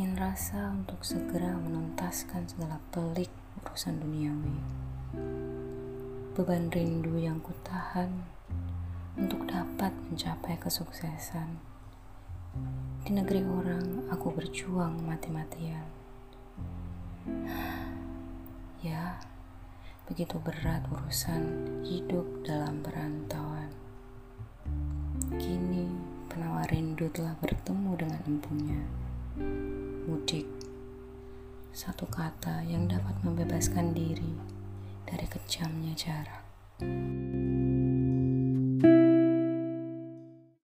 asa untuk segera menuntaskan segala pelik urusan duniawi. Beban rindu yang kutahan untuk dapat mencapai kesuksesan. Di negeri orang, aku berjuang mati-matian. Ya, begitu berat urusan hidup dalam perantauan. Kini, penawar rindu telah bertemu dengan empunya. Mudik, satu kata yang dapat membebaskan diri dari kejamnya jarak.